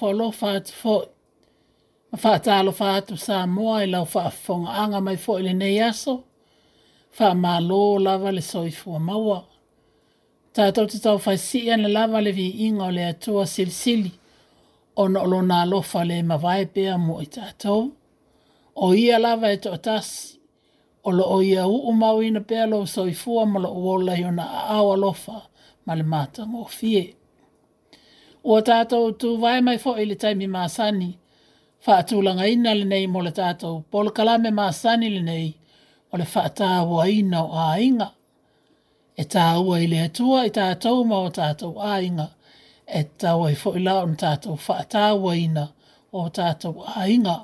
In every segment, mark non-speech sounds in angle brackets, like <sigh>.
fo lo fo. Ma fa ta lo fa i lau fa anga mai fo ili Fa ma lava le soi maua. Ta tau fa si ane lava le vi inga le atua sil O na olo na le ma vai mo i ta O ia lava e to atasi. O lo o ia u umau ina pea lo soi fua ma lo uola hiona a awa lofa fa ma le matang o Fie. Ua tātou tu vai mai fo ili e taimi māsani. Whaatūlanga ina le nei mo le tātou. Pola kalame māsani le nei. O le whaatāua ina o āinga. E tāua ili atua i tātou ma o tātou āinga. E tāua i fo ila on tātou whaatāua ina o tātou āinga.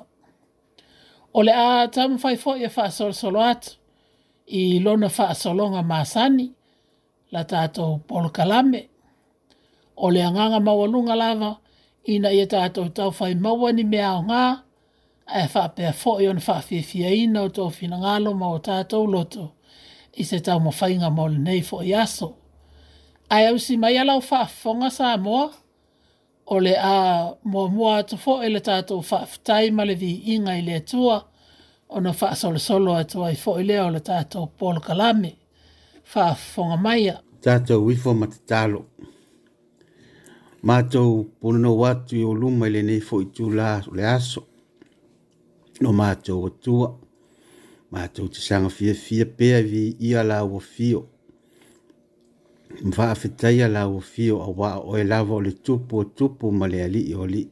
O le a tamu fai fo i a whaasolosolo atu. I lona whaasolonga māsani. La tātou polo kalame. Pola kalame o le anganga maualunga lava ina ia tātou tau whai maua ni mea o ngā e whapea fo i on whawhiwhia ina o tō whina ngalo ma o tātou loto i se tau mo whainga mo le nei fo i aso. Ai au si mai alau whaafonga sa moa o le a mua mua atu fo e le tātou whaafutai ma le vi inga i le atua o na whaasole solo atu ai fo i leo o le tātou polo kalame whaafonga maia. Tātou wifo matitalo. Tātou wifo matitalo matou ponanou atu i o luma i lenei foʻi tulā o le aso no matou atua matou te sagafiafia pea viia lauafio ma faafetaia lauafio auaa oe lava o le tupu o tupu ma le alii o alii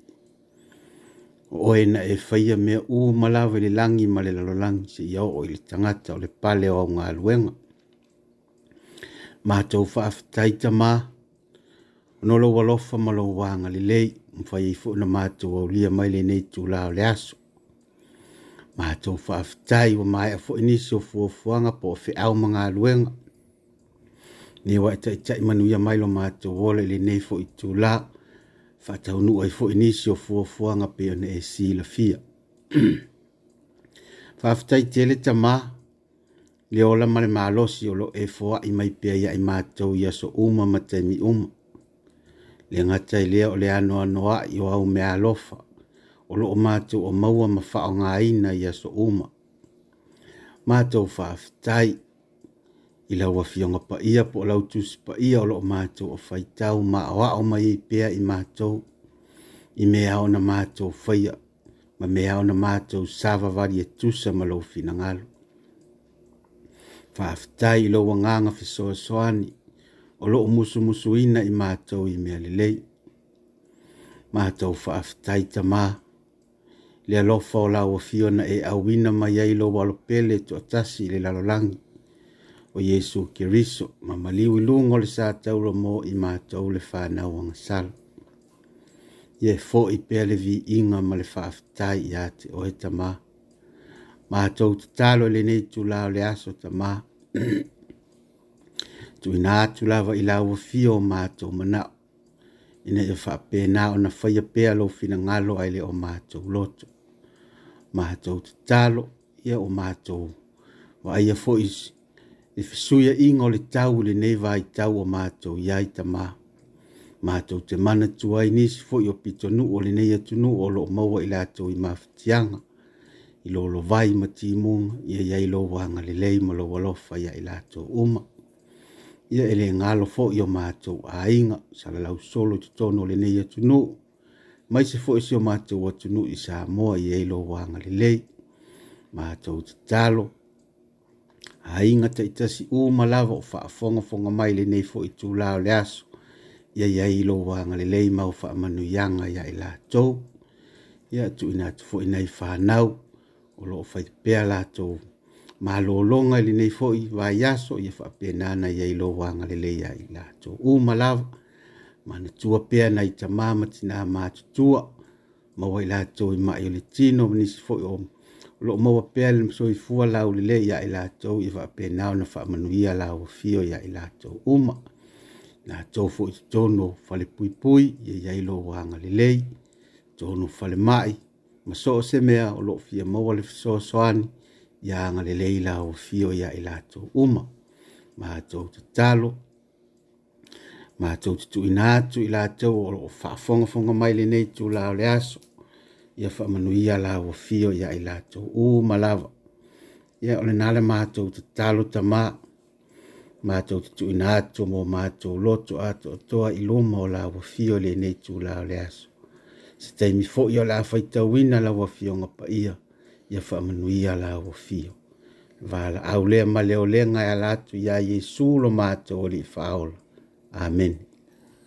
o oe na e faia mea ū ma lava i le lagi ma le lalolagi seʻia oo i le tagata o le pale o aogaluega matou faafetai tamā no lo walo fa malo wanga li le mfa yi fu na matu o li mai le nei tu la le aso matu fa ftai o mai fu ni so fu fu nga po fe au manga lueng ni wa ta e ta manu ya mai lo matu o le le nei fu tu la fa ta nu ai fu ni so fu fu nga pe ne e si la fia fa ftai tele ta ma le ola male malosi o lo e fo ai mai pe ya i matu ya so uma matemi uma le ngata i lea o le anoa noa i o au alofa, o loo mātou o maua ma wha o ngā ina i aso uma. Mātou whaafitai, i lau afi pa ia po lau tusi pa ia o loo mātou o whaitau ma o a o mai i pēa i mātou, i mea o na mātou whaia, ma mea o na mātou sāwawari e tusa ma lau fina ngalo. Whaafitai i lau wanganga whi soani, o loo musu musu ina i mātou i mea lelei. Mātou whaafitai ta mā. Lea lofa o lau fiona e awina mai ai lo walo pele tu atasi le lalolangi. O Yesu ke riso, ma maliwi lungo le sātou lo mō i mātou le whanau o ngasal. Ie fō i pele vi inga ma le whaafitai i ate o he ta mā. Mātou tatalo le neitu lao le aso ta mā. Mātou tu ina tu lava i lawa fio mato manao. Ina e wha pē nā o na whaia pē alo fina ngalo ai le o mātou loto. Mātou te talo ia o mato Wa aia fo is e fisuia ingo le tau le neva i tau o mātou iai ta mā. Mātou te mana tua ai ni fo i o pito nu o le neia nu o lo maua i lātou i mafitianga. I lo lo vai ma timunga ia i lo wa le lei ma lo walofa ia i lātou umaa ia ele ngalo fo i o mātou a inga, sa lau solo tu tono le nei atu nu, mai se fo i e si o mātou atu nu i sa mo i e lo wanga le lei, mātou te talo, a inga ta itasi u malavo o faa fonga fonga mai le nei fo i tu lao le aso, ia i e lo wanga le lei mau faa manu yanga ia i la tau, ia tu ina fo i nei fa nau, o lo fai pe la to ma lo longa li nei foi va yaso ye fa pe nana ye lo wanga le le ya ila to u ma la ma ne tu pe na i cha ma ma tina ma tu tu ma wa ila to i ma yo le tino ni fo yo lo mo wa pe le so i fu la u le le ya ila to i fa pe na na fa ma nuia la o fio ya ila to u ma na to fo to no fa le pui pui ye ya ilo wanga le le to no fa le mai ma so se mea o lo fia mo wa le so so ani ia agalelei laofio ia i latou uma matou tatalo matou tutuuina atu i latou o loo faafogafoga mai lenei tulao le aso ia faamanuia laofio ia i latou uma lava ia o lenā le matou tatalo tamā matou tutuuina atu mo matou loto atoatoa i luma o laofio lenei tulao le aso se taimi foʻi o le a faitauina lauafioga paia ia faamanuia la uafio vala au lea ma leolega e alatu iā iesu lo matou o lii faaola amen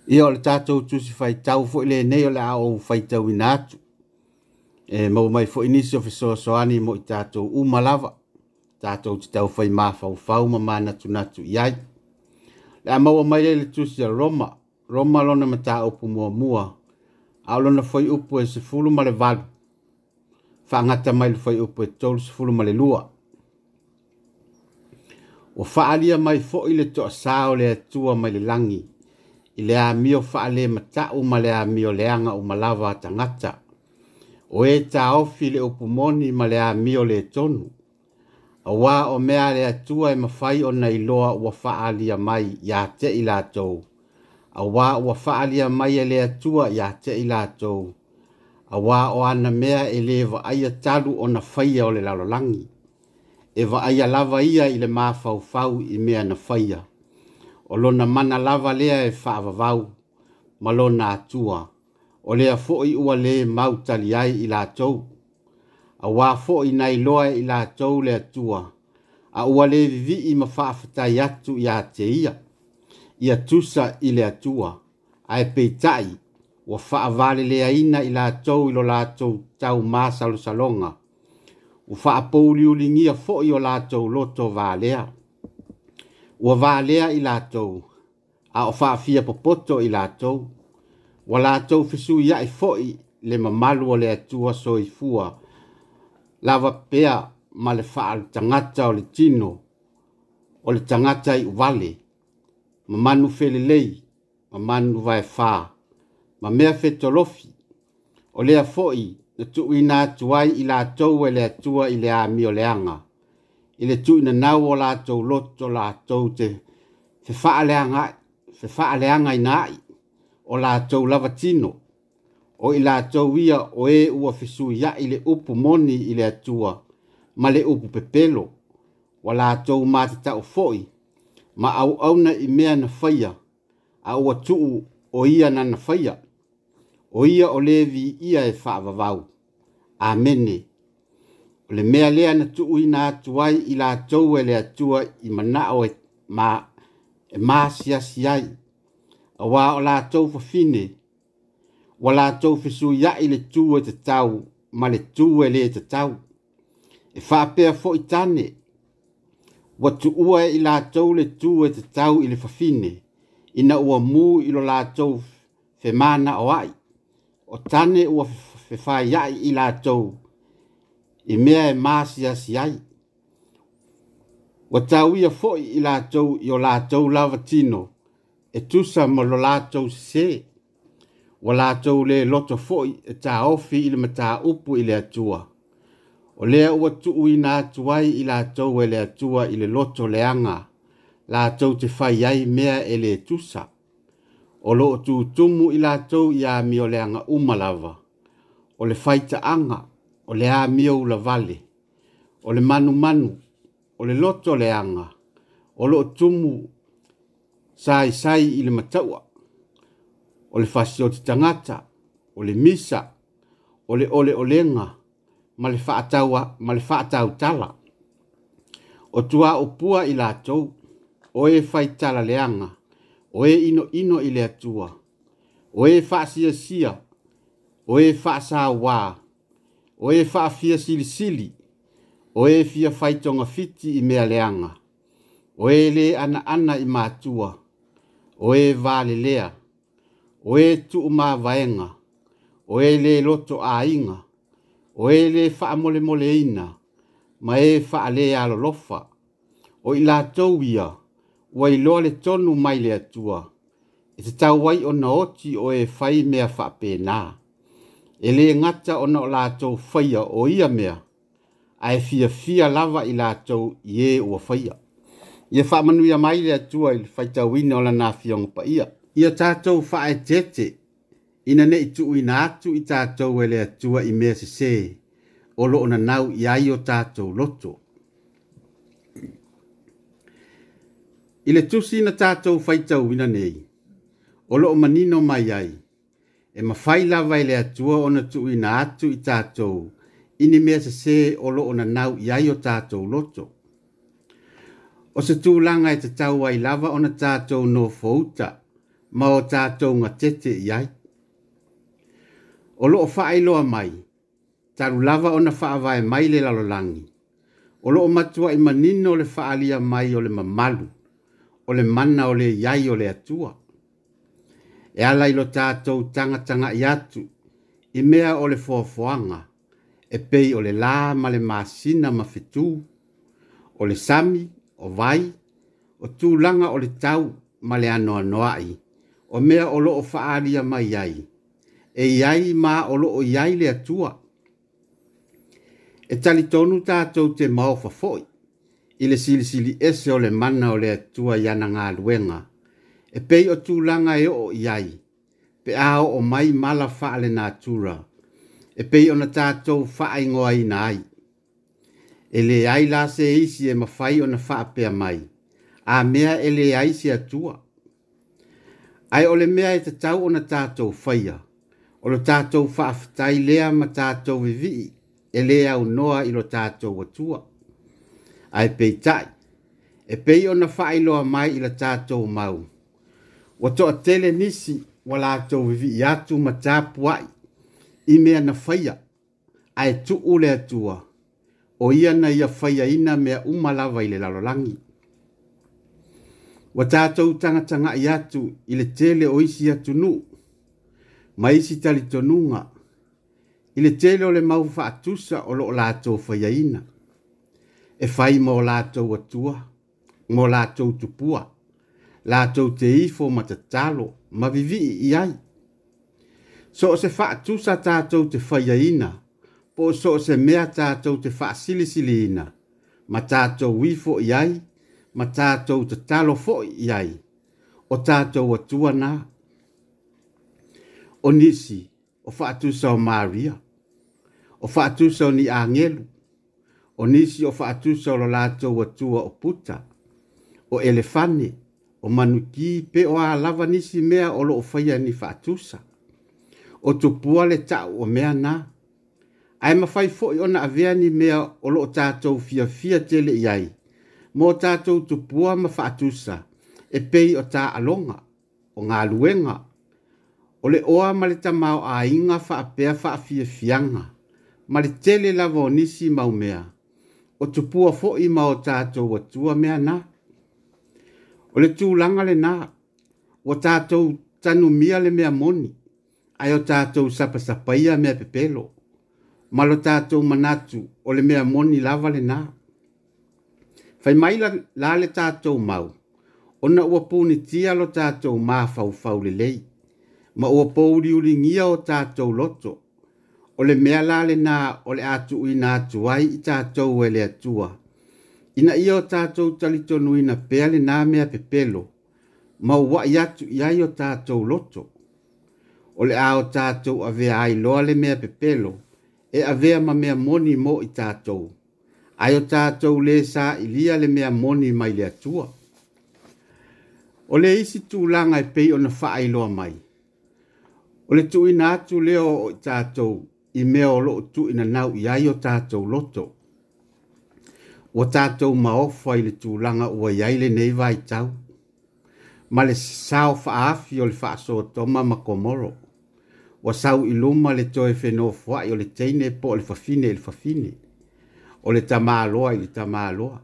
ia o le tatou tusi faitau foʻi lenei o le a ou faitauina atu e maumai foʻi nisi o fesoasoani mo i tatou uma lava tatou te taufai mafaufau ma manatunatu i ai le a maua mai lai le tusi a roma roma lona mataupu muamua a o lona foi upu e sefulu ma le valu whaangata mai lwhai upo e tolu sa fulu male lua. O whaalia mai fo i le to a sao le atua mai le langi, i le a mio whaale mata u ma le a mio leanga u malawa ta ngata. O e ta ofi le upo moni ma le a mio le tonu. A wā o mea le atua e mawhai o nei loa ua whaalia mai i a i la tou. A wā ua whaalia mai e le atua i a i la tou a wā o ana mea e le wa aia talu o na whaia o le lalolangi. E wa aia lava ia i le māfau fau i mea na whaia. O lona mana lava lea e whaavavau, ma lona atua. O lea fo'i ua le mau tali ai i la tau. A wā fo'i nai loa i la tau le atua. A ua le vivi i ma whaafatai atu i a te ia. Ia tusa i le atua. A e peitai. Ia ua faavalelēaina i latou i lo latou tau masalosaloga ua faapouliuligia foʻi o latou loto valea ua valea i latou a o faafia popoto i latou ua latou fesuiaʻi foʻi le mamalu o le atua soifua lava pea ma le faaletagata o le tino o le tagata i uvale ma manu felelei ma manu vaefā ma mea fetolofi o lea foʻi na tuuina atu ai i latou e le atua i le amioleaga i le tuuinanau o latou loto latou te fefaaleaga ina aʻi o latou lava tino o i latou ia o ē e ua fesuiaʻi le upu moni i le atua ma le upu pepelo ua latou matataʻu foi, ma au au na i mea na faia au ua tuu o ia na na faia o ia o levi ia e whaavavau. Amene. O le mea lea na tuu i nga tuai i la tau e lea tua i mana o e ma e ma sia siai. A wā o la tau fa fine. Wa la tau fa su ya i le tuu e te tau ma le tuu e le te tau. E whaapea fo i tane. Wa tuua i la tau le tuu e te tau i le fa fine. Ina ua mu i lo la tau fe mana o ai o tane ua fefaiaʻi i latou i mea e masiasi ai ua tauia foʻi i latou i o latou lava tino e tusa ma lo latou sesē ua latou le loto foʻi e taofi i le mataupu i le atua o lea ua tuuina atu ai i latou e le atua i le loto leaga latou te fai ai mea e lē tusa o loo tutumu i latou iā mia o le aga uma lava o le faitaaga o le amia ula vale o le manumanu o le loto leaga o loo tumu saisai i le mataua o le fasioti tagata o le misa o le oleolega ma le faatautala o tuā'upua i latou o e faitalaleaga o e ino ino i le atua, o e whaasia sia, o e whaasa wā, o e whaafia sili sili, o e fia whaitonga fiti i mea leanga, o e le ana ana i mātua, o e vale lea, o e tu umā vaenga, o e le loto ainga, o e le wha mole ina, ma e wha lofa, o i lātou ia, o wa iloa le tonu mai le atua. E te tau wai o na oti o e fai mea whape nā. E le ngata o na o lātou whaia o ia mea. A e fia fia lava i lātou i e o whaia. Ia wha manuia mai le atua i fai tau wina o la nā fiong pa ia. Ia tātou wha e tete. Ina ne i tuu i atu i tātou e le atua i mea se se. Olo o na nau i ai o tātou loto. I le tusi na tātou whaitau wina nei. O lo o manino mai ai. E ma whai lawa i le atua o na tui na atu i tātou. I ni mea se se o lo o na nau i ai o tātou loto. O se tūlanga e te tau ai lava o na tātou no fouta. Ma o tātou nga tete i ai. O lo o mai. Taru lava o na whaavae mai le lalolangi. O lo o matua i manino le whaalia mai o le mamalu o le mana o le yai o le atua e ala i lo tanga tagataga'i atu i mea o le foafoaga e pei o le lā ma le masina ma fetū o le sami o vai o tulaga o le tau ma le noai, o mea o lo'o fa'aalia mai ai e iai ma o lo'o iai le atua e talitonu tatou te maofa fo'i i le silisili ese o le mana le atua i ana galuega e pei o tulaga e o iai, pe a o mai mala faa le natura e pei ona tatou faaigoaina ai e leai la se isi e mafai ona faapea mai a mea e leai se atua Ai ole mea e tatau ona tatou faia o lo tatou faafetai lea ma tatou vivii e lē aunoa i lo tatou atua ai pei tai. E pei ona whaeloa mai ila tātou mau. Wa toa tele nisi wa lātou vivi i atu ma tāpuai. I mea na whaia, ai tu ule atua. O ia na ia whaia ina mea umalawa ile lalolangi. Wa tātou tangatanga i atu ile tele o isi atu nu. Ma isi tali tonunga. Ile tele ole mau faatusa o lo lātou whaia ina. Ile tele e fai mo lātou atua, mo lātou tupua, lātou te ifo ma te talo, ma vivi i ai. So o se faa tusa tātou te faya ina, po so o se mea tātou te faa silisili ina, ma tātou wifo i ai, ma tātou te talo fo i ai, o tātou atua nā. O nisi, o faa tusa o Maria, o faa tusa o ni angelu, o nisi o faatusa o lo lātou atua o puta, o elefane, o manuki pe o alava nisi mea o lo ofaia ni faatusa. O tupua le tau o mea na. Ai mawhai fo ona avea ni mea o lo tātou fia fia tele iai. Mo tātou tupua ma faatusa e pei o tā alonga, o ngā luenga. O le oa ma le tamau a inga faapea faafia fianga. Ma le tele lava o nisi maumea. mea o tupua fo i mao tātou atua mea nā. O le tūlanga le nā, o tātou tanu mia le mea moni, ai o tātou sapa sapa ia mea pepelo, malo tātou manatu o le mea moni lava le nā. Fai mai la, la le tātou mau, ona ua pūni tia lo tātou mā fau fau le lei, ma ua pouri uri ngia o tātou loto, ole le mea na ole nā o le atu i nā i tātou e le atua. Ina i o tātou talitonu i na pea le nā mea pepelo, ma ua i atu i ai o tātou loto. O ao tātou a vea ai loa le mea pepelo, e a vea ma mea moni mo i tātou. Ai o tātou le sa i lia le mea moni mai le atua. Ole le isi tū langa e pei o na faa i loa mai. O le i nātu leo o tātou, i mea o loo tu ina nau i ai o tātou loto. O tātou maofa i le tūlanga ua i ai le nei vai tau. Ma le sao faafi o le faaso o toma ma komoro. O sau i luma le toe whenua fua i o le teine po e o le fafine i le fafine. O le tamaloa i le tamaloa.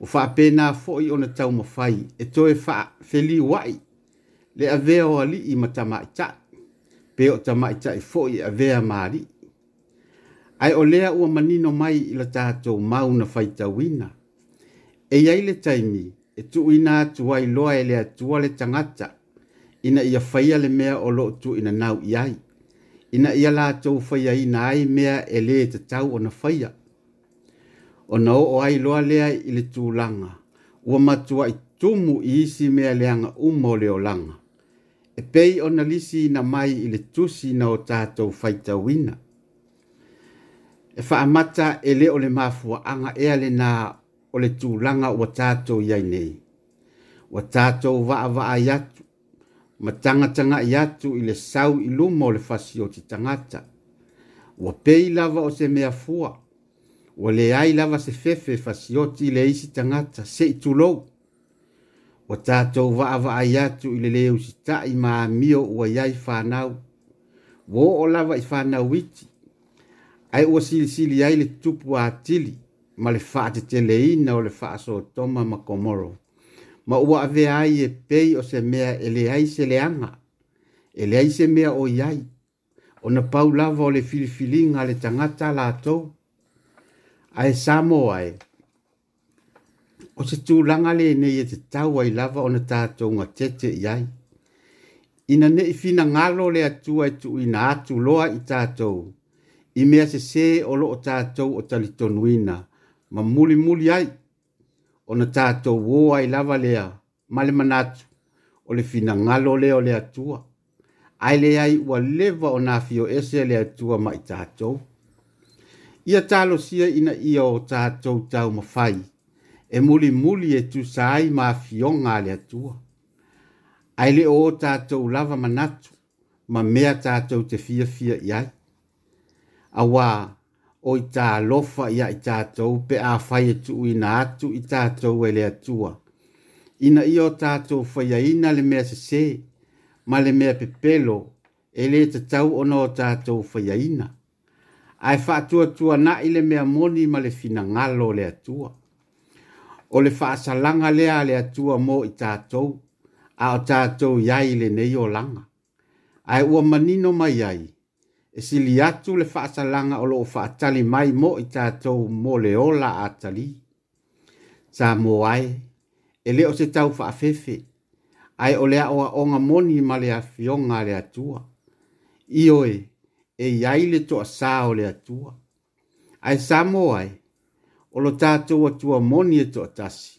O faa pena fo i o na tau mawhai e toe faa feli wai. Le avea o ali i matama i ta. Pe o tama i ta i fo i avea maari ai o lea ua manino mai i la tātou mau na whaitawina. E iai le taimi, e tu ina atu ai loa e le le tangata, ina ia whaia le mea o lo tu ina nau iai. Ina ia la tau whaia ina ai mea e le te tau o na whaia. O na o ai loa lea i le tūlanga, ua matua i tumu i isi mea leanga umo leo langa. E pei o na lisi ina mai i tusi na o tātou whaitawina. wina e whaamata e le o mafua anga ea le nā o le tūlanga o tātou iai nei. O tātou waa waa iatu, ma tangatanga iatu i le sau i lumo ole fasi o te tangata. O pei lava o se mea fua, o le ai lava se fefe fasi o ti le isi tangata, se i tūlou. O tātou waa waa iatu i le leo sita tai maa mio ua iai whanau, wo o lava i whanau iti, ai ua silisili ai le tupu atili ma le faateteleina o le faasotoma ma komoro ma ua avea ai e pei o se mea e ai se leaga e ai se mea o iai ona paula lava o le filifiliga a le tagata latou ae sa mo ae o se tulaga lenei e tau ai lava ona tatouga tete yai ai ina neʻi finagalo le atua e tuuina atu loa i tatou i mea se se o lo o tātou o talitonuina, ma muli muli ai, o na tātou wō ai lava lea, ma le manatu, o le fina ngalo lea o lea tua, ai le ai ua leva o nā fio ese lea tua ma i tātou. Ia talo sia ina ia o tātou tau mawhai, e muli muli e tu sai ma fio ngā lea tua. Ai le o tātou lava manatu, ma mea tātou te fia fia i ai awa o i tā lofa ia i tātou pe a whai atu e i nā atu i tātou e le atua. Ina i o tātou whai a ina le mea se se, ma le mea pe pelo, e le te tau o nō tātou whai a ina. Ai whātua tua na i le mea moni ma le fina ngalo le atua. O le whāsalanga lea le atua mō i tātou, a o tātou iai le nei o langa. Ai ua manino mai iai, e sili atu le faasalaga o loo faatali mai mo i tatou mo le ola atali sa mo ai e lē o se tau faafefe ae o le a o aʻoga moni ma le afioga a le ioe e iai le toʻasā o le atua ae sa mo ai o lo tatou tua moni e tasi,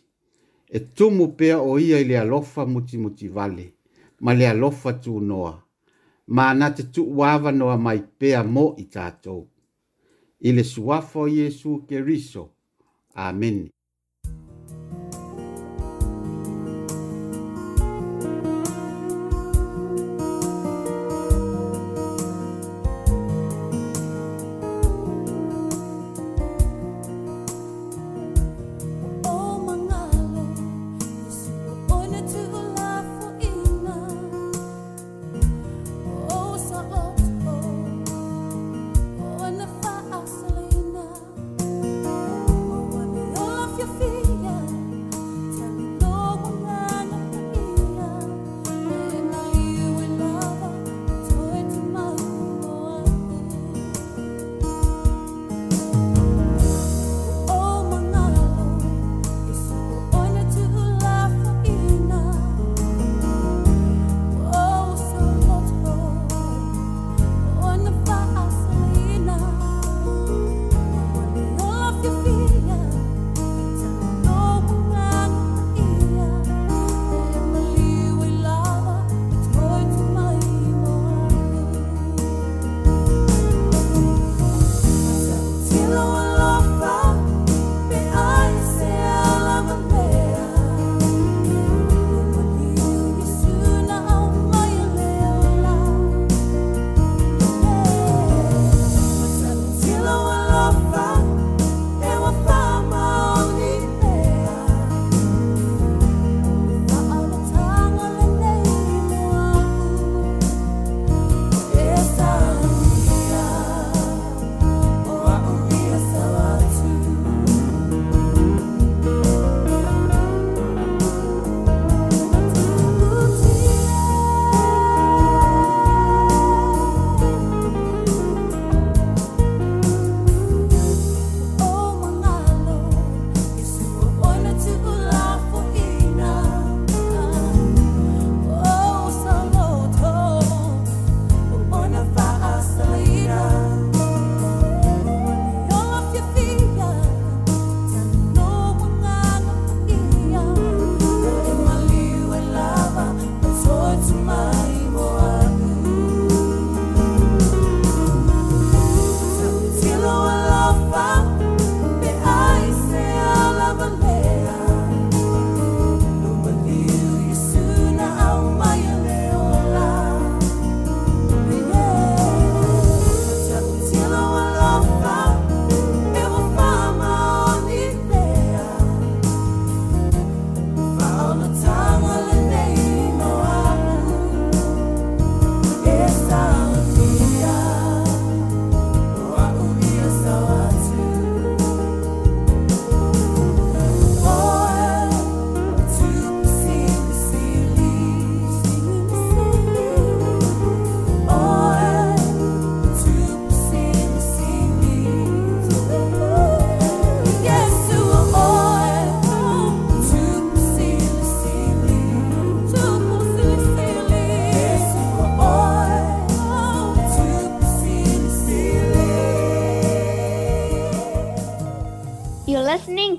e tumu pea o ia i le muti muti vale ma lofa alofa tunoa ma na te tu wava noa mai pea mo i tātou. Ile suafo Yesu ke riso. Amen.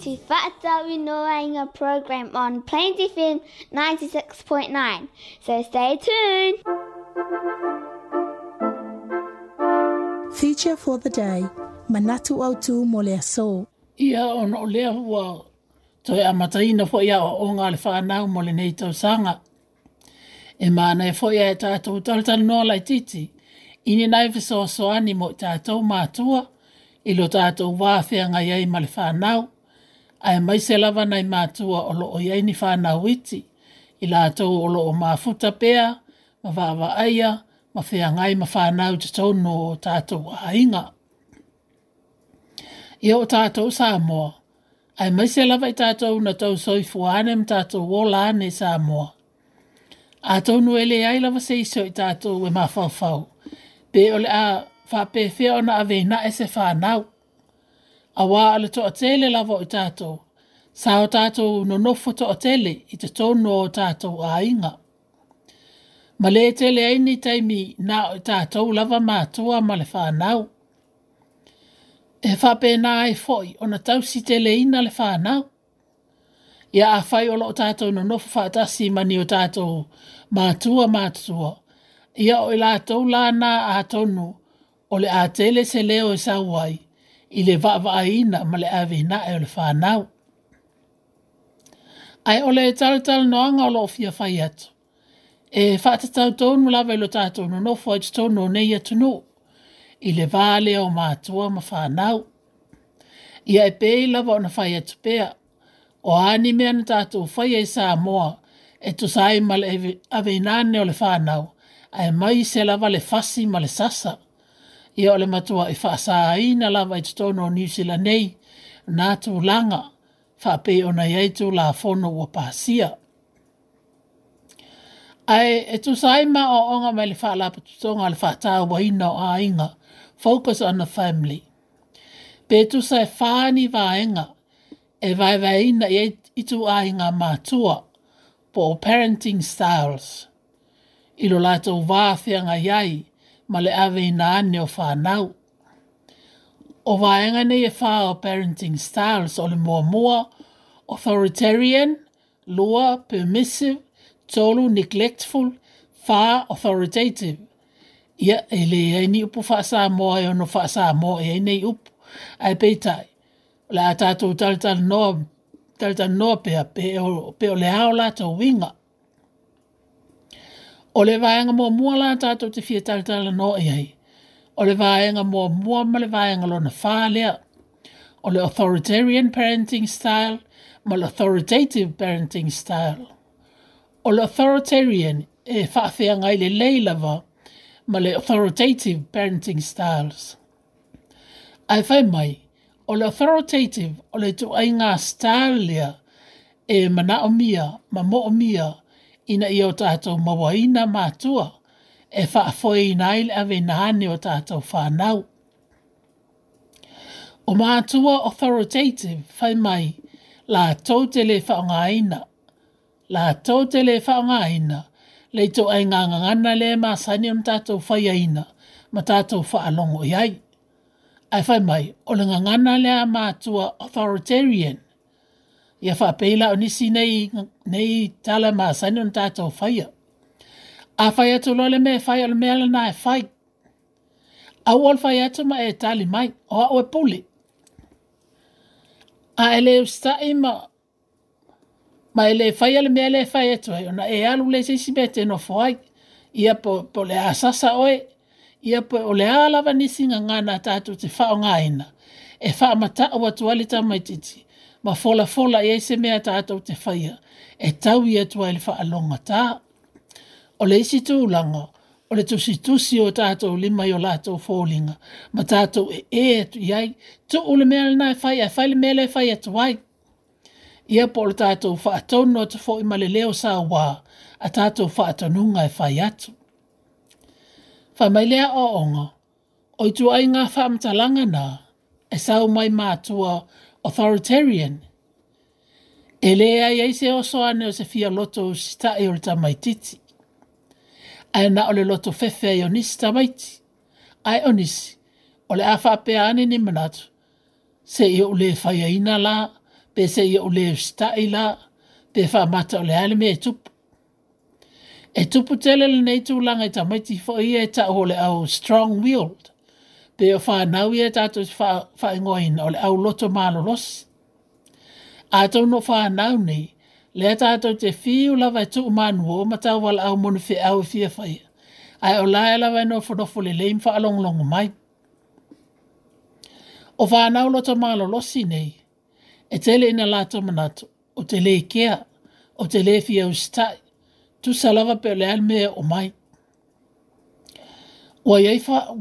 to Fatsawi Noanga program on Plains FM 96.9. So stay tuned. Feature for the day, Manatu Autu Molea So. Ia o no lea hua toi amataina fo ia o onga le whanau mole nei tau sanga. E mana e fo ia e tātou talatan noa lai titi. Ini nai viso soani mo tātou mātua ilo tātou wāwhia ngai ai ma le ae mai se lava nai mātua o lo iei ni whāna witi, i la atou o lo o māfuta pēa, ma vāwa aia, ma whea ngai ma whāna uta tōnu o tātou hainga. Ia o tātou Samoa, ae mai se lava i tātou na tau soi fuāne ma tātou o lāne Samoa. A tōnu ele ai lava se iso i tātou e mā whauwhau, pē ole a whāpē whea ona a vēna e se whānau a wā ala to atele lava o tātou. Sā o tātou no nofo to atele i te tono o tātou a inga. Ma le tele aini taimi nā o tātou lava mātua ma le whānau. E whape nā e foi o na tau si tele ina le whānau. Ia a whai o lo tātou no nofo whātasi mani o tātou mātua mātua. Ia o i lātou lā nā a tonu o le a tele se leo e sa i le va va ina ma le ave na e le fa na ai ole tal tal no nga lo fi fa yet e fa ta tal to no la lo ta no no fo ta to no ne yet no i le va le o ma to ma fa na ia e pe la va na fa yet pe o ani me an ta to fa ye sa e to sai male le na ne ole le fa ai mai se lava le fasi male le sasa ia o le matua i whaasāina lava i tutono o New Zealand nei, nā tū langa, pe o nei eitu la whono o pāsia. Ai, e tu saima o onga mai le whaala pa tutonga le whaata wa ina o ainga, focus on the family. Pe tu sai whāni vāenga, e vai vai ina i itu ainga mātua, po parenting styles. Ilo lātou vāwhianga iai, iai, ma le awe ina ane o whanau. O vaenga nei e wha o parenting styles o le mua mua, authoritarian, lua, permissive, tolu, neglectful, wha authoritative. Ia e le e ni upu whaasa moa e ono whaasa moa e nei upu a e peitai. La a tātou taltan noa, taltan noa pe, pe, pe o le hao lata winga. O le vaenga mua mua la tātou te fia tala tala no e i hei. O le vaenga mua mua ma le vaenga lona whālea. O le authoritarian parenting style ma le authoritative parenting style. O le authoritarian e whaafea ngai le leilava ma le authoritative parenting styles. Ai whai mai, o le authoritative o le tu ai ngā style lea e mana o mia, ma mo o mia, ina ia o tātou mawaina mātua e whaafoe i nai le awe nāne o tātou whānau. O mātua authoritative whai mai la tau te whaonga aina. La tau te le whaonga aina le to ai ngā ngangana le māsani on tātou whai aina ma tātou whaalongo iai. Ai whai mai o le ngangana le mātua authoritarian ia fa peila ni nisi nei nei tala ma sanon ta to faia a faia to lole me faia le mele na fai a wol faia to ma e tali mai o o puli a ele e sta ima ma ele faia le mele faia to ona e alu le sisi bete no fai ia po po le asasa oi ia po o le ala va nisi nga na ta to te fa o nga ina e fa mata o atuali ta mai titi ma fola fola e se mea tātou te whaia, e tau i atua ili whaalonga tā. O le isi tū langa, o le tusi tusi o tātou lima i o lātou fōlinga, ma tātou e e atu iai, tu ule mea lina e whaia, e whai le mea le whaia tuai. Ia po le tātou whaatono atu fō i le leo sā wā, a tātou whaatonunga e whai atu. Wha mai lea o onga, o i tu ai ngā whaamta langa nā, e sāu mai mātua, authoritarian. E lea i se oso ane o se fia loto sita e ole tamaititi. Ai na ole loto fefe e onisi tamaiti. Ai onisi, ole afa pe ane ni manatu. Se i ole faya ina la, pe se i ole sita i la, pe fa mata ole ale e tupu. E tupu telele nei tūlanga i tamaiti fo ia e ta ole au strong-willed pe o fa na wi ta to fa fa ngoin o le au loto malo los a to no fa na ni le ta to te fi u la vai e tu man wo ma ta wal au mon fi au fi e fa ai o la la vai e no fo do fo le le fa long long mai o fa na loto malo los si nei e tele ina la to manat o te le kea o te le fi au sta tu salava pe le al o mai wa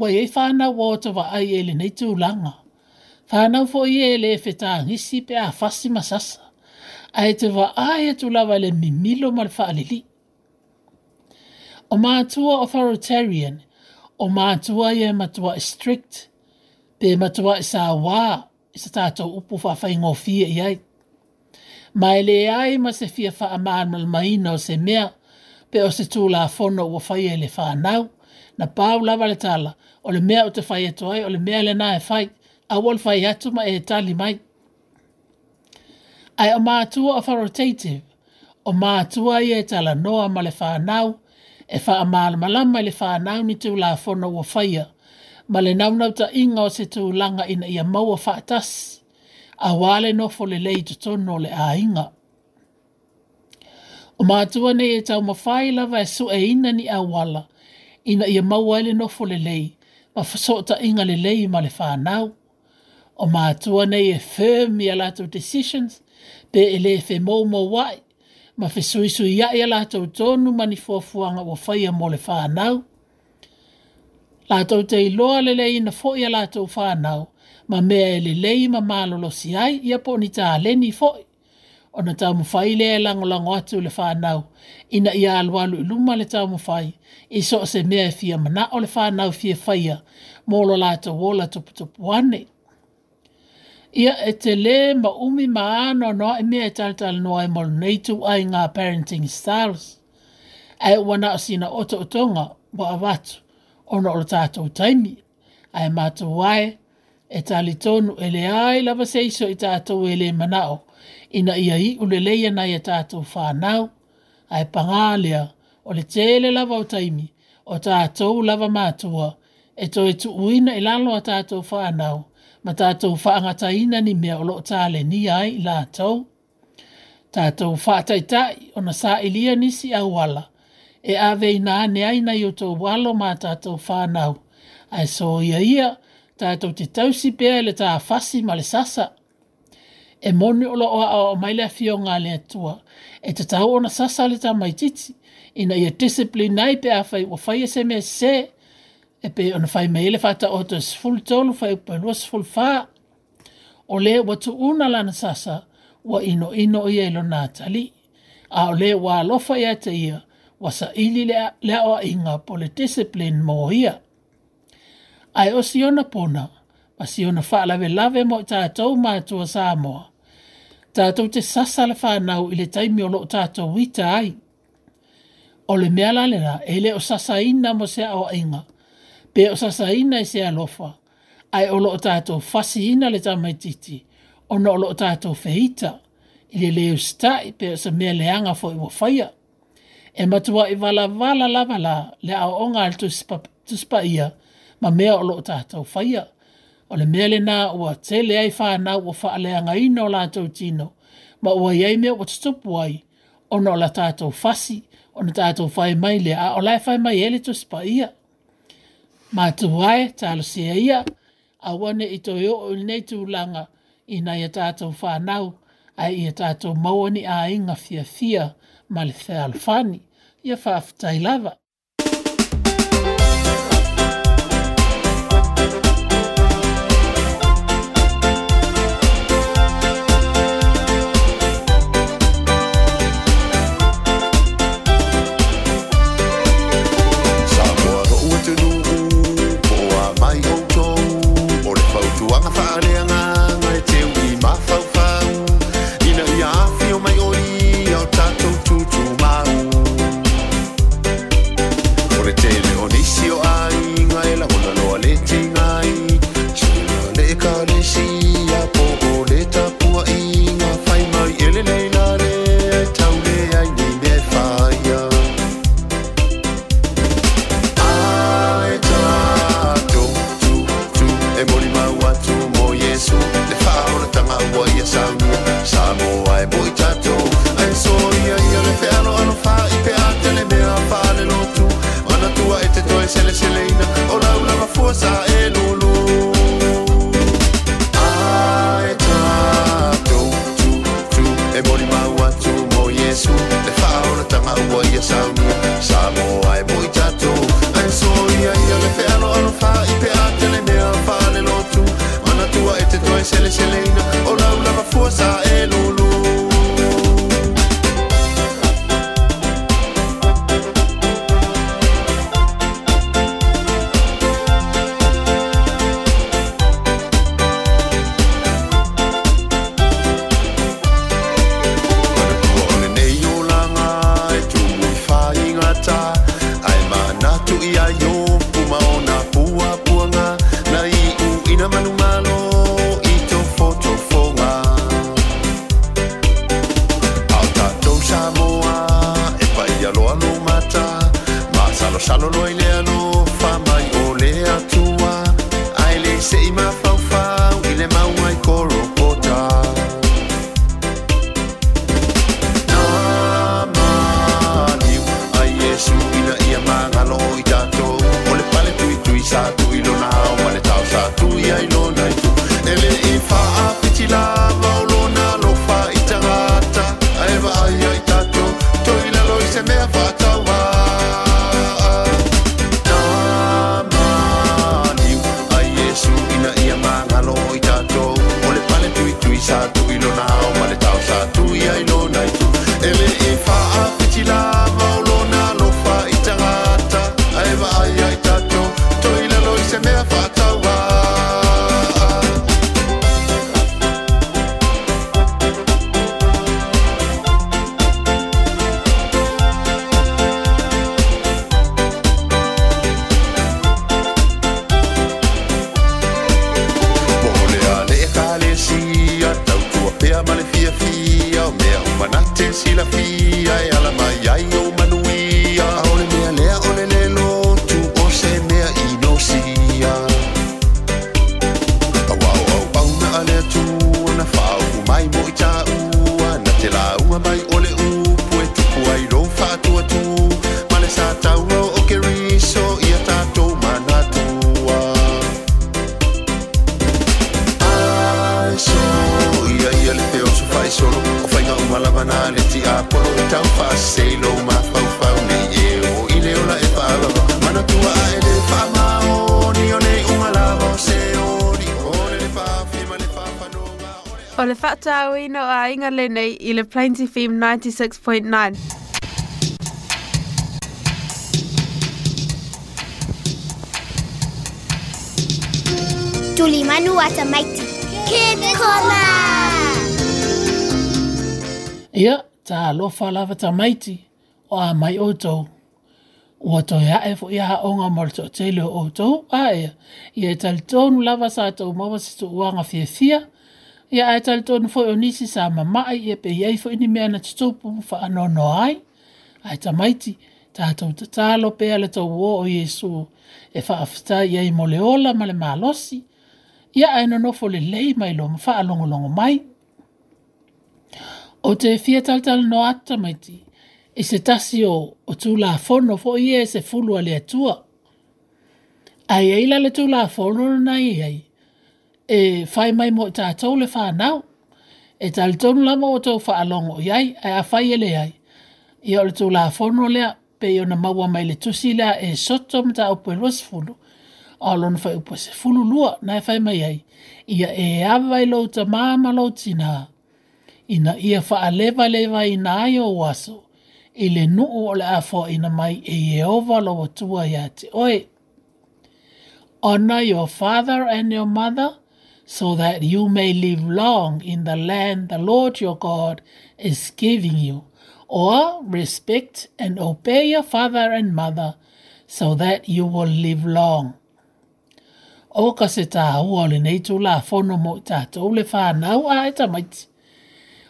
yei fa na wa o tawa ai e, e le neitu ulanga. Fa fo i e le efe ta angisi pe a fasi masasa. A e te wa a e tu lawa le mimilo mal fa alili. O mātua authoritarian, o mātua i e matua e strict, pe matua i e sa wā, i sa tātou upu fa fai ngofie i ai. Ma e le ai ma se fia fa amaan mal maina o se mea, pe o se tū la fono ua fai e le fa nau, na pau lava le tala o le mea o te fai eto ai o le mea le nā e fai a wal fai e atu ma e tali mai. Ai o mātua authoritative o mātua i e tala noa ma le whānau e wha mal malama le whānau ni tū la whono o whaia ma le naunau ta inga o se tū langa ina ia maua whātas a wale no fo le lei to tono le ainga. O mātua nei e tau mawhai lava e su e ina ni a wala, ina ia maua ele nofo le lei, ma fasota inga le lei ma le whanau. O mātua nei e firm i a decisions, pe ele e fe mou mou wai, ma fe sui sui ia i a lātou tonu mani fuafuanga o whaia mo le whanau. Lātou te iloa le lei na fo i a lātou whanau, ma mea ele lei ma malolo si ai, ia po ni tā leni fo i ona tau mawhai le e lango lango atu le whanau. Ina ia alwalu i luma le mo mawhai. I so se mea e fia mana o le whanau fia whaia. Molo la to wola to putu Ia e te ma umi ma ano no e me e tala no noa e molo nei tu ai nga parenting styles. E wana o sina oto otonga wa avatu. Ona o tātou taimi. Ai e mātou wae e tali tonu e le ai lava seiso i tātou e manao ina ia i ule leia nai e tātou whānau, a e pangālea o le tēle lava o taimi, o tātou lava mātua, e to e uina i lalo a tātou whānau, ma tātou whaangata ina ni mea o loo tāle ni ai lātou. Tātou whātaitai o na sā ilia nisi a wala, e ave i nāne aina i o tō walo ma tātou whānau, a e so ia ia, tātou te tausi pēle tā fasi ma sasa, e moni o loa o mai lea fio ngā lea tua. E te tau ona sasale ta mai titi, ina ia discipline nai pe a fai, o fai se me se, e pe ona fai meile fata o to sful tolu, fai upa nua sful fa, o le watu una lana sasa, wa ino ino ia ilo nā tali, a o le wa lofa ia te ia, wa sa ili lea, lea o inga po le discipline mo ia. Ai o siona pona, ma siona fa lave lave mo tātou mātua sa moa, tātou te sasala whānau i le taimi o loo tātou wita ai. O le mea lalera, e le o sasaina mo se ao inga, pe o sasaina i se alofa, ai o loo tātou fasiina le tamaititi, o no o loo tātou feita, i le leo stai pe o sa mea leanga fo i wafaya. E matua i wala wala la wala le ao onga al tuspa, tuspa ia, ma mea o loo tātou faya. O le mele nā ua te le ai whāna ua whaalea ngā ina o lātou tino. Ma ua iei mea ua tutupu ai. O no la tātou fasi. O na tātou whae mai le a. O lai whae mai ele tu spa ia. Ma tu wae tālo sia ia. A wane i toi o nei tū langa. I nai a tātou whāna u. A i a tātou mauani a inga fia fia. Ma le thea alfani. Ia whaafutai lava. O le whata au ino a inga le i le Plains FM 96.9. Tuli manu ata maiti. Ke kona! Ia, ta lo lava ta maiti o a mai o tau. Ua to ea e fo ia haonga mora to te leo o tau. A ia, ia e tal tonu lava sa tau mawa si tu uanga fia fia ia ae talitonu foʻi o nisi sa mamaʻi ia peiai foʻi ni mea na tutupu faanoanoa ai ae tamaiti tatou tatalo pea le tou ō o iesu e faafetai ai mo le ola ma le malosi ia ae nonofo lelei mai lo mafaalogologo mai O te fia no atu tamaiti e se tasi o, o tulafono foʻi ia e se fulu le atua aeai la le tulafono lanai iai e fai mai mo ta tau le whanau. E ta le tonu lama o tau wha alongo i ai, e a fai ele ai. I o le tau la whono lea, pe i ona maua mai le tusi lea e soto ma ta upo e rosa fulu. A lona fai upo se fulu lua, na e fai mai ai. Ia e awai lau ta māma lau tina. Ina ia wha lewa lewa i na ai o waso. I le nuu o le afo ina mai e i e ova lau atua i ate. Oe, honor your father and your mother. so that you may live long in the land the Lord your God is giving you. Or respect and obey your father and mother, so that you will live long. O ka se tāhua o le nei tū la whono mo i tātou le whānau a e tamaiti.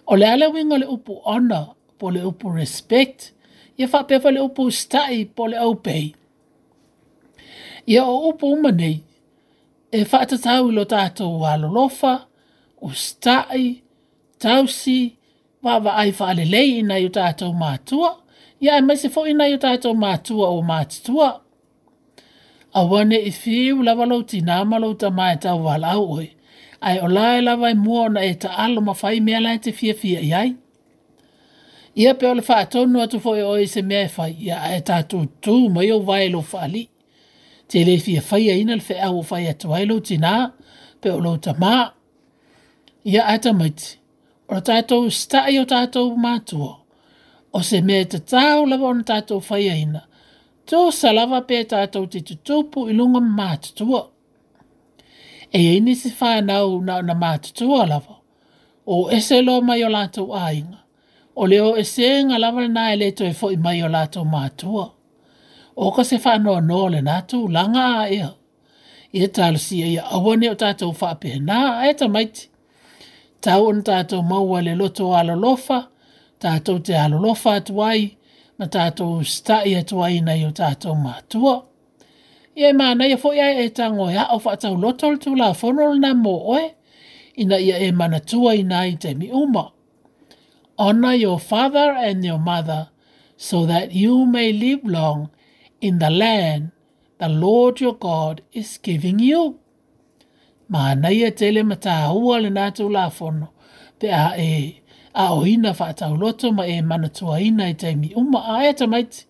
O le ala winga le upu honor, po le upu respect, ia whapewa le upu stai po le au pei. Ia o upu uma e whaatatau lo tātou wa lolofa, o stai, tausi, wawa ai whaalelei i nai o tātou mātua, ia e maise fo i nai o tātou mātua o mātua. A wane i fiu lawa lau ti nā malau ta mai tau wa lau oi, ai o lae lawa i mua ona e ta alo ma fai mea lai te fia fia i ai. Ia pe ole wha atu fo e oi se mea fai, ia e tātou tū mai o vai lo fali te le fia faya ina le fea wa faya tu hailo ti nā, pe o lau ta mā. Ia ata maiti, o la tātou stai o tātou mātua, o se me te tāu lawa o na tātou faya ina, tō salawa pe tātou te tutupu ilunga mātua. E ini si whā na, na mātua lawa, o ese lo mai o lātou ainga, o leo ese nga lawa na ele to e fo i mai o lātou Mātua o ka se whanau anō le nātou langa a ea. I e tālu si ea awane o tātou whaapehe nā e ta maiti. Tau on tātou maua le loto ala lofa, tātou te ala lofa atuai, ma tātou stai atuai nei o tātou mātua. I e mānei ia fwoi e tango ea o whaatau loto le tūla whonol na mō oe, ina ia e mana tua ina i te mi uma. Honor your father and your mother so that you may live long in the land the Lord your God is giving you. Ma nei e tele ma tā hua le nātou la whono, te a e a ohina whātau loto ma e manatua ina i teimi uma a e tamaiti.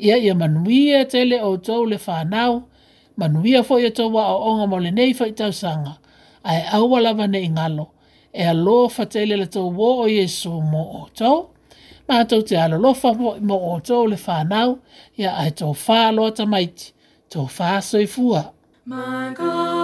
Ia ia manuia e tele o tau le whānau, manuia fo e e ia tau o onga mo le nei fai tau sanga, a e awalawa ne ingalo, e a lo fatele le tau wō o Jesu mo o tau ma tau te alolofa mo i mo o tō le whānau, ia ai tō whāloa tamaiti, tō whāsoifua. My God.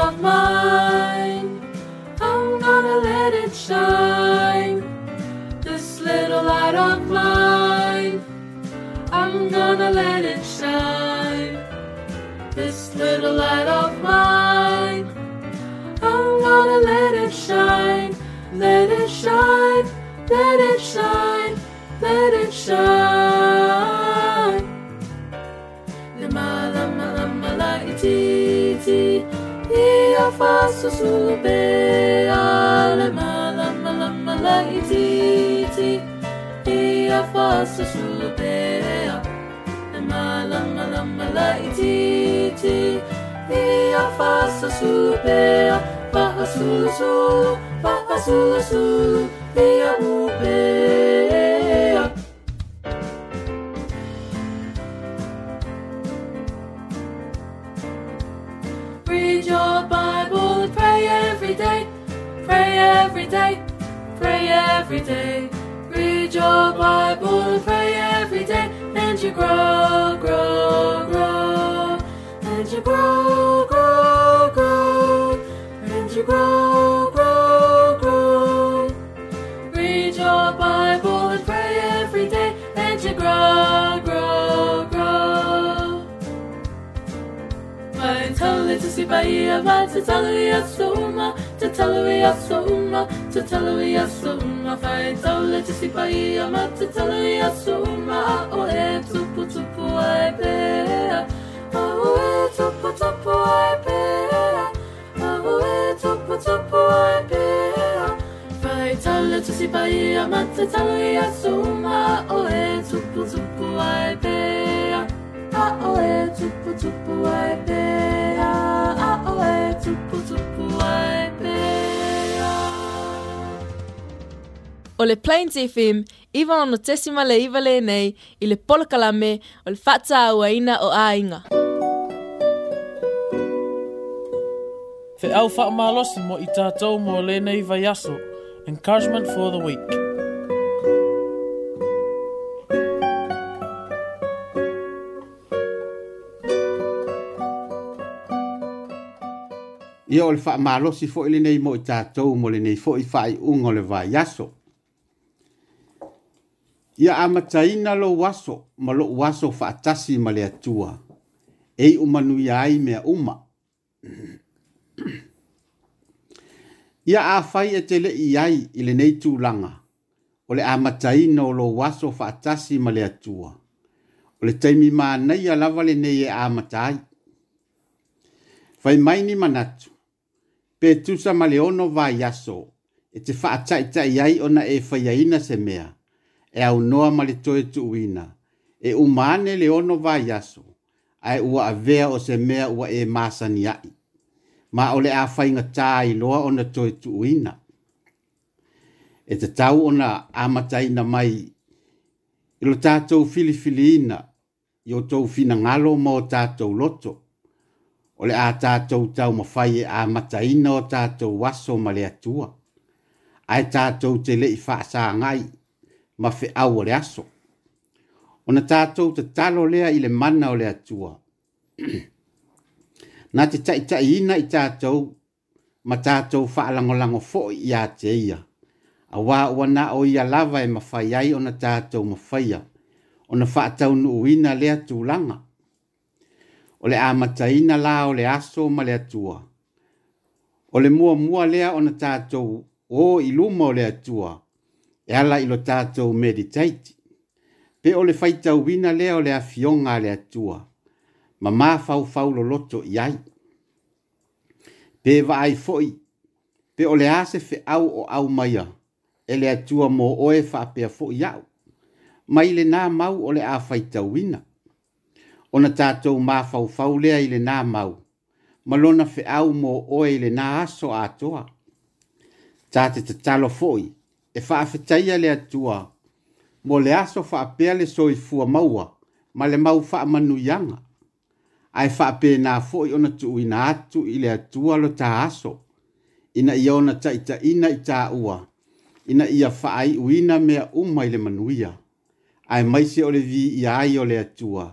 light of mine. I'm gonna let it shine, let it shine, let it shine, let it shine. Lemala malamala ititi, ia faso sube, alemala malamala ititi, ia faso sube, alemala malamala ititi ia ia Read your Bible and pray every day, pray every day, pray every day. Read your Bible and pray every day, and you grow and you grow, grow, grow, and you grow, grow, grow. Read your Bible and pray every day, and you grow, grow, grow. My tali to see by ear, my to tali a soma, to tali a soma, to tali a soma. My tali to see by ear, my to tali a soma, oh, eh, tupu tupu, I bear. topo topo ai pera Ma hoe topo topo ai pera Fai tala tusi pai a mate talo i a suma O e tupu tupu ai pera A o e tupu tupu ai pera A o e tupu tupu ai pera O le Plains FM, iwa ono tesima le iwa le nei, i le polakalame, o le fata ina o ainga. Fe au wha malosi mo i tātou mo lenei vai aso. Encouragement for the week. Ia o le wha malosi fo i lenei mo i tātou mo lenei fo i wha ungo le vai aso. Ia amataina lo waso, ma lo waso wha atasi ma le atua. Ei umanui ai mea uma. Mm -hmm ia a fai e te le'i ai i lenei tulaga o le amataina o lou aso fa'atasi ma le atua o le taimi manaia lava lenei e amata fai mai ni manatu pe tusa ma le ono vai aso e te fa'ataʻitaʻi ai ona e faiaina se mea e aunoa ma le toe tu'uina e umane ane le ono wa aso ae ua avea o se mea ua e masani a'i ma ole a fainga tai loa ona toi tuina. E te tau amatai na mai ilo tātou filifiliina i o tau fina ngalo mo tātou loto. Ole a tātou tau mawhai e amataina o tātou waso ma le atua. Ai tātou te lei whaasā ngai ma fe au o le aso. Ona tātou te talo lea i le mana o le atua. <clears throat> na te tai tai ina i tātou ma tātou whaalangolango fo i a te ia. A wā ua nā o ia lava e mawhai ai o na tātou mawhai a. O na whaatau nu uina lea tūlanga. O le āmataina lā o le aso ma lea tua. O le mua mua lea o na tātou o i luma o lea tua. E ala ilo tātou meditaiti. Pe o le whaitau wina lea o le afionga lea tua. Lea tua ma ma fau fau lo loto yai. Pe vai foi, pe ole ase fe au o au maya, ele atua mo oe fa pe fo yau. Ma ile na mau ole a fai tawina. Ona tatou ma fau fau lea ile na mau, malona fe au mo oe ile na aso a toa. Ta talo foi, e fa a fetaia le atua, mo le aso fa pe le soi fua maua, ma le mau fa manu yanga ae faapenā foʻi ona tuuina atu i le atua lo taaso ina ia ona taʻitaʻina i taʻua ina ia faaiʻuina mea uma i le manuia ae maise o le viiʻia ai o le atua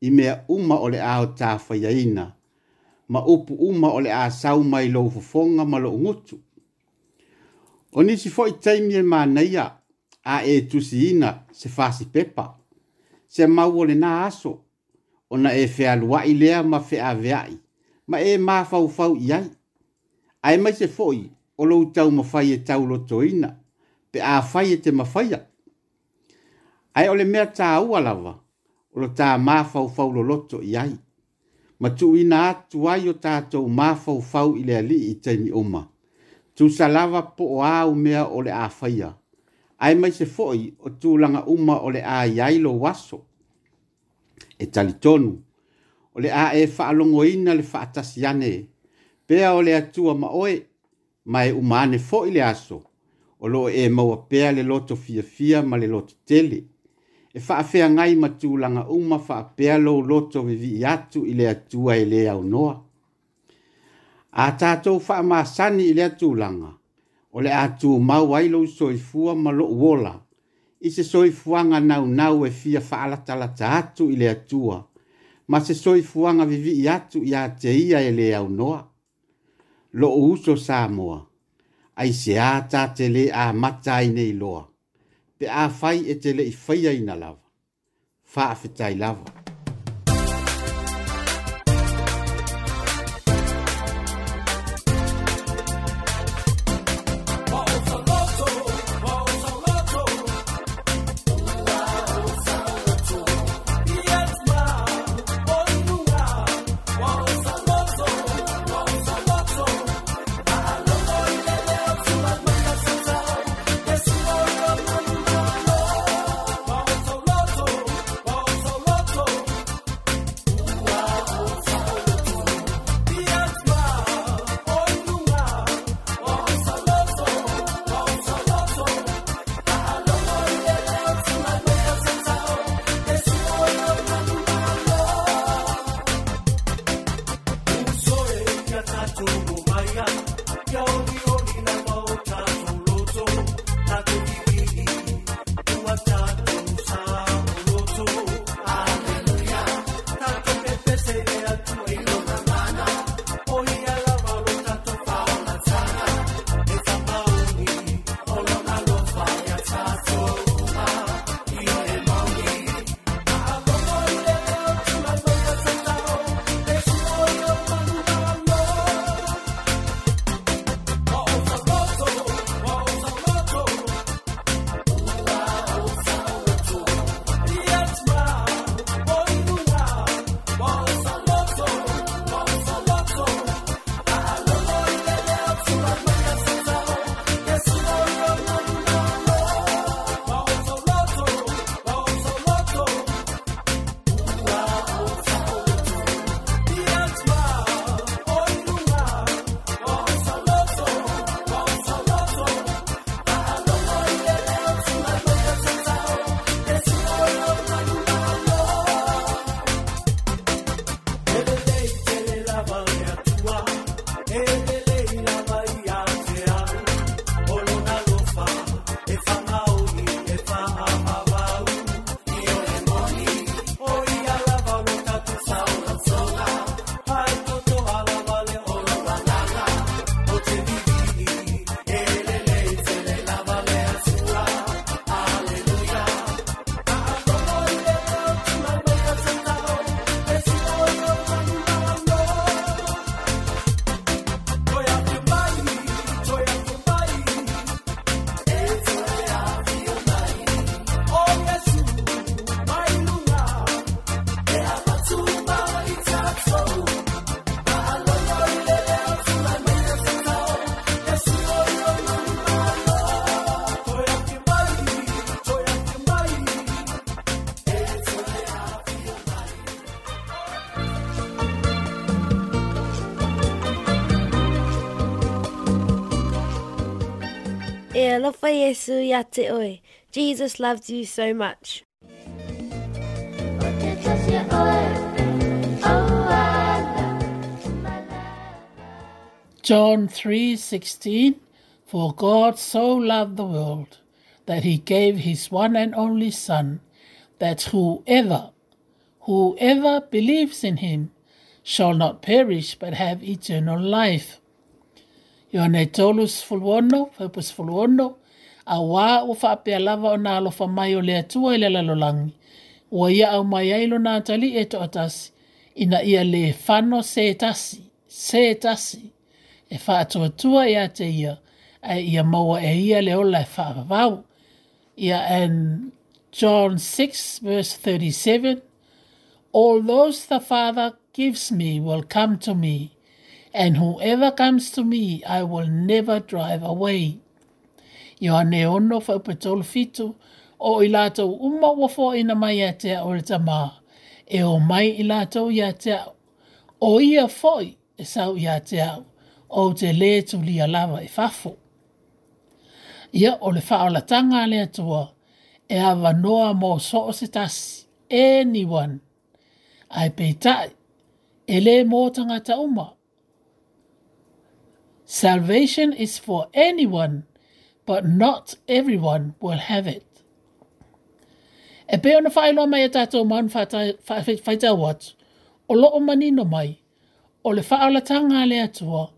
i mea uma o le a o tafaiaina ma upu uma o le a sau mai lou fofoga ma loʻu gutu o nisi foʻi taimi e manaia a e tusiina se fasi pepa se mau o lenā aso ona e fea lua i lea ma fea vea i. Ma e ma fau fau i ai. Ai mai se foi, o lou tau ma fai e tau loto ina, pe a fai e te ma fai a. Ai ole mea tā ua lava, o lo tā ma fau fau lo to i ai. Ma tu ina atu ai o tātou ma fau fau i lea li i teimi oma. Tu sa lava po o au mea ole a fai a. Ai mai se foi, o tū langa uma ole a iai lo waso e talitonu. O le a e whaalongo ina le whaatasi ane, pea o le atua ma oe, mai umane fo i le aso, o lo e maua pea le loto fia fia ma le loto tele. E whaafea ngai ma langa uma whaapea lo loto vivi i atu i le atua e le au noa. A tātou whaamaa sani i le atūlanga, o le atu mau ailo so i fua ma lo uola, i se soifuaga naunau e fia faalatalata atu i le atua ma se soifuaga vivii atu iā te ia e lē aunoa loo uso sa moa aiseā tatelē amata ai nei loa pe afai e te leʻi faia ina lava faafetai lava Yesu Jesus loves you so much. John 3:16 For God so loved the world that he gave his one and only son that whoever whoever believes in him shall not perish but have eternal life. Johannes Tolus fulvono, purposeful a wā o whaapea lava o nā alofa mai o lea tua i le lalolangi. O ia au mai ailo nā tali e to atasi, ina ia le whano se tasi, se tasi, e whaatoa tua ia te ia, a ia maua e ia le ola e whaapavau. Ia en John 6 verse 37, All those the Father gives me will come to me, and whoever comes to me I will never drive away. Ioane ono fa upe tolu fitu o i lātou uma wafo ina mai a tea o rita mā. E o mai i lātou i tea o ia foi e sau i tea o te le tu li lava e fafo. Ia o le fa'a la tanga le atua e hawa noa mo so o se anyone ai peitai e le mō tangata uma. Salvation is for anyone but not everyone will have it. E pe ona whae loa mai e tātou man whaitau wat, o loo no mai, o le ala tanga le atua,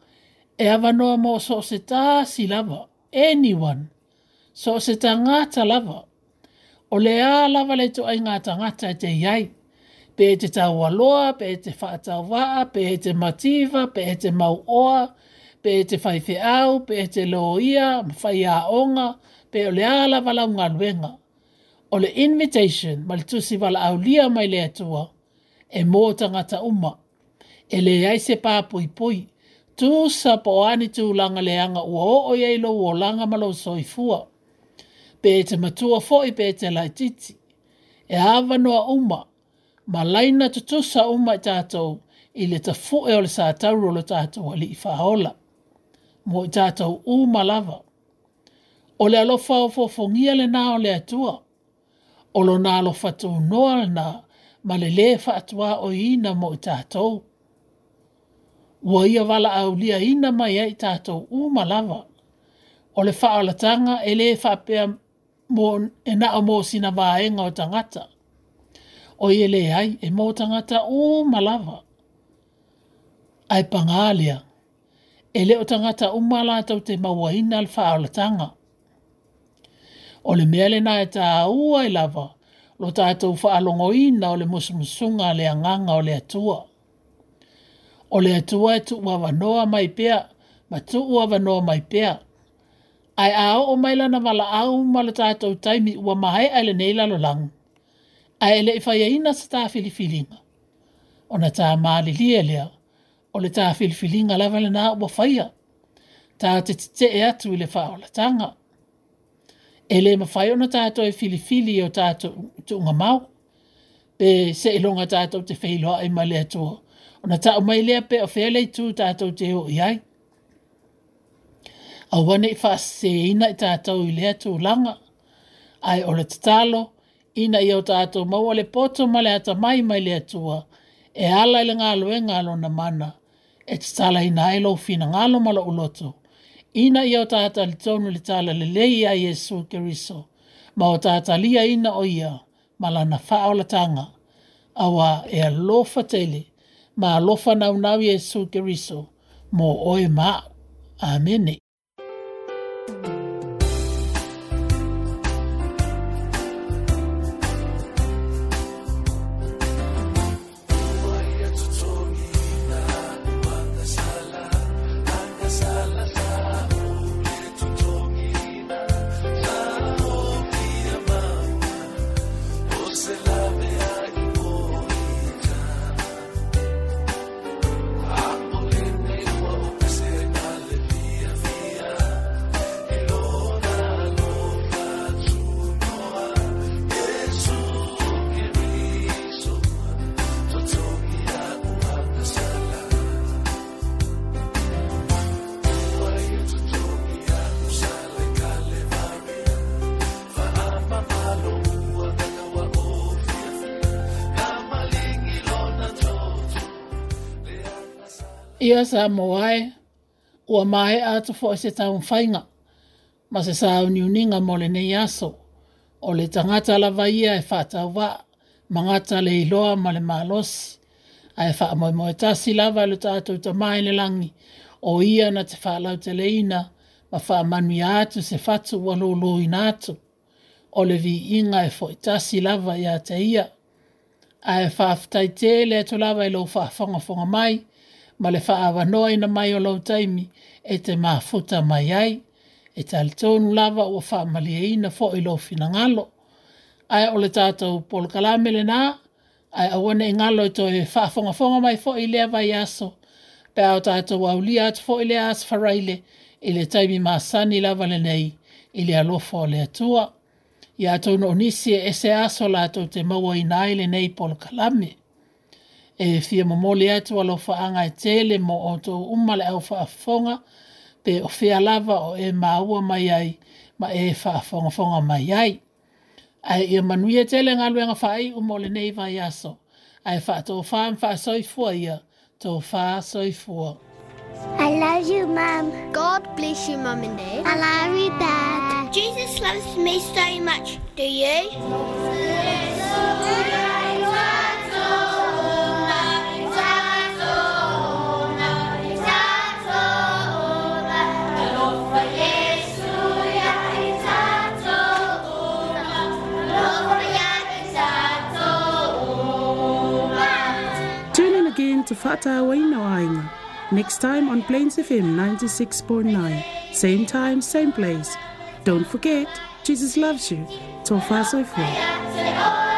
e awa noa mo so se tā si lava, anyone, so se tā ngāta lava, o le a lava le tu ai ngāta ngāta te iai, pe e te tau aloa, pe e te whaatau waa, pe e te mativa, pe e te mau oa, pe pe te fai fe au, pe te loia, fai a onga, pe o le ala wala unga luenga. O le invitation, ma le tusi wala au lia mai le atua, e mō tangata uma. E le ai se pā pui pui, tu sa po ani tu langa le anga ua o o yei lo ua langa malo soifua, Pe te matua fo'i i pe te lai titi. E awanoa uma, ma laina tu tusa uma i tātou, i le ta fu e ol le sa tauro lo tātou ali i whaola mo i tātou u malawa. O le alofa o fofongia le nā o le atua. O lo nā alofa tō noa le nā, ma le le atua o ina mo i tātou. Ua ia wala au lia ina mai ai tātou u malawa. O le wha alatanga e le wha pia mo e nā o mō sina vāenga o tangata. O i e le ai e mō tangata u malawa. Ai pangalia e leo tangata umala tau te mawahina al whaaulatanga. O le mea le nae ta ua i e lava, lo tātou whaalongo ina o le musumusunga le anganga o le atua. O le atua e tuua wanoa mai pea, ma tuua wanoa mai pea. Ai a o mailana wala au ma le tātou taimi ua mahae ai neila lo lang. Ai ele i whaia ina sa tā filifilima. O na tā maa lia leo o le tafilifiliga lava lenā ua faia ta te tetee atu i le faaolataga e lē mafai ona tatou e filifili o tatou tuuga mau pe seʻiloga e tatou te feiloaʻi ma le atua ona taʻumai lea pe o ofea le itu tatou te oʻi ai aua neʻi faasesēina i tatou i lea tulaga ae o le tatalo ina ia o tatou maua le poto ma le atamai mai le tua. e ala i le galoega lona mana e te tala hina ailo fina ngalo mala uloto. Ina ia o tata li tonu li tala le lei a Yesu Keriso, ma o tata lia ina o ia mala na faa o la tanga. Awa e alofa tele, ma alofa na unau Yesu Keriso, mo oe ma. Amen. Amen. ia sa moae ua mae atu fo se taun fainga ma se sa uni uninga mo le nei aso o le tangata la vaia e fata wa mangata le iloa ma le malos a e fata moe moe tasi lava le tatou ta mai le langi o ia na te fata lau te leina ma fata manui atu se fatu wa lolo ina atu o le vi inga e fata tasi lava ia te ia a e fata tai te le lava e lo faa fonga fonga mai ma le whaawanoa ina mai o lau taimi e te mafuta mai ai, e te alitonu lava o whaamalia ina fo i lau fina ngalo. Ai o le tātou polo kalame le ai awane e i ngalo e toi fonga fonga mai fo i lea vai aso, pe au tātou au lia atu fo i lea as faraile, i le taimi maasani lava le nei, i le alofo le tua Ia tau no nisi e se aso la tau te maua i nai le nei polo kalame e fia mamole atu alo anga e tele mo o tō umale au faafonga pe o fia lava o e maua mai ai ma e faafonga fonga mai ai. Ai ia manuia e tele ngā luenga fai umole nei vai aso. Ai faa tō faa mfa soifua ia, tō faa soifua. I love you, Mum. God bless you, Mum and Dad. I love you, Dad. Jesus loves me so much. Do you? Yes. Yes. to Fata Waina Waina. Next time on Plains FM 96.9. Same time, same place. Don't forget, Jesus loves you. Tofa Soifua.